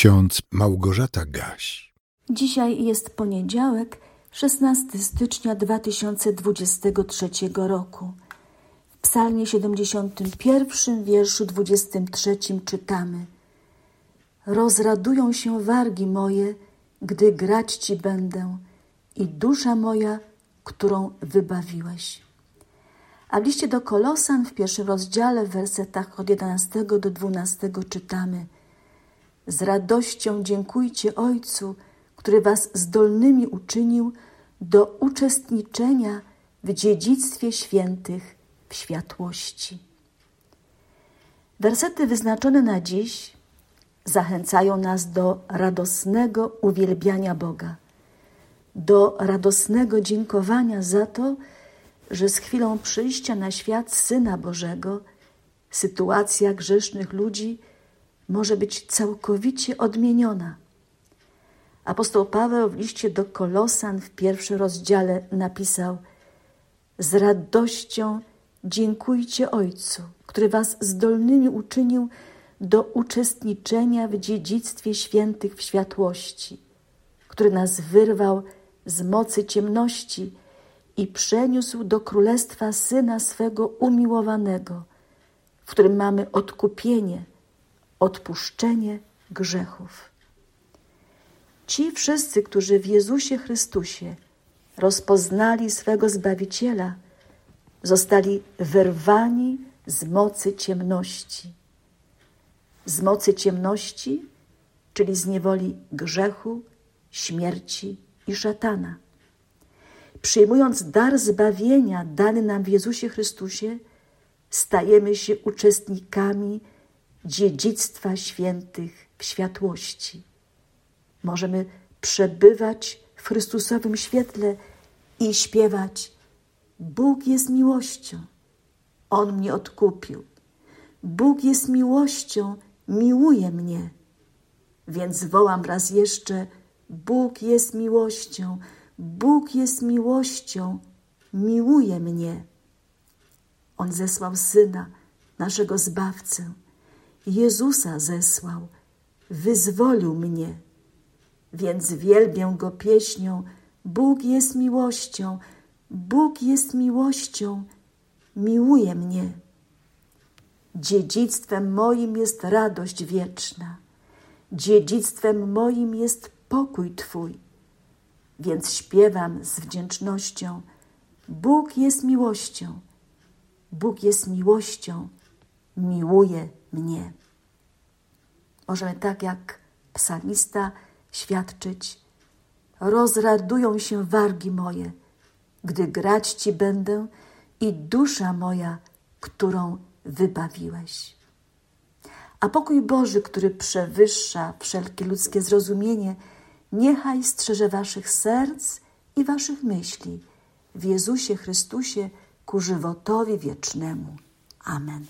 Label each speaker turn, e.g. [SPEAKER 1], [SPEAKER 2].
[SPEAKER 1] ksiądz Małgorzata Gaś.
[SPEAKER 2] Dzisiaj jest poniedziałek, 16 stycznia 2023 roku. W psalmie 71, wierszu 23 czytamy Rozradują się wargi moje, gdy grać Ci będę i dusza moja, którą wybawiłeś. A w liście do Kolosan w pierwszym rozdziale w wersetach od 11 do 12 czytamy Z radością dziękujcie Ojcu, który was zdolnymi uczynił do uczestniczenia w dziedzictwie świętych w światłości. Wersety wyznaczone na dziś zachęcają nas do radosnego uwielbiania Boga, do radosnego dziękowania za to, że z chwilą przyjścia na świat Syna Bożego sytuacja grzesznych ludzi może być całkowicie odmieniona. Apostoł Paweł w liście do Kolosan w pierwszym rozdziale napisał: Z radością dziękujcie Ojcu, który Was zdolnymi uczynił do uczestniczenia w dziedzictwie świętych w światłości, który nas wyrwał z mocy ciemności i przeniósł do królestwa Syna swego umiłowanego, w którym mamy odkupienie, odpuszczenie grzechów. Ci wszyscy, którzy w Jezusie Chrystusie rozpoznali swego Zbawiciela, zostali wyrwani z mocy ciemności. Z mocy ciemności, czyli z niewoli grzechu, śmierci i szatana. Przyjmując dar zbawienia dany nam w Jezusie Chrystusie, stajemy się uczestnikami dziedzictwa świętych w światłości. Możemy przebywać w Chrystusowym świetle i śpiewać: Bóg jest miłością, On mnie odkupił. Bóg jest miłością, miłuje mnie. Więc wołam raz jeszcze: Bóg jest miłością, Bóg jest miłością, miłuje mnie. On zesłał syna, naszego zbawcę. Jezusa zesłał, wyzwolił mnie. Więc wielbię go pieśnią: Bóg jest miłością, Bóg jest miłością, miłuje mnie. Dziedzictwem moim jest radość wieczna, dziedzictwem moim jest pokój Twój. Więc śpiewam z wdzięcznością: Bóg jest miłością, Bóg jest miłością, miłuje mnie. Możemy tak jak psalmista świadczyć: Rozradują się wargi moje, gdy grać Ci będę i dusza moja, którą wybawiłeś. A pokój Boży, który przewyższa wszelkie ludzkie zrozumienie, niechaj strzeże waszych serc i waszych myśli w Jezusie Chrystusie ku żywotowi wiecznemu. Amen.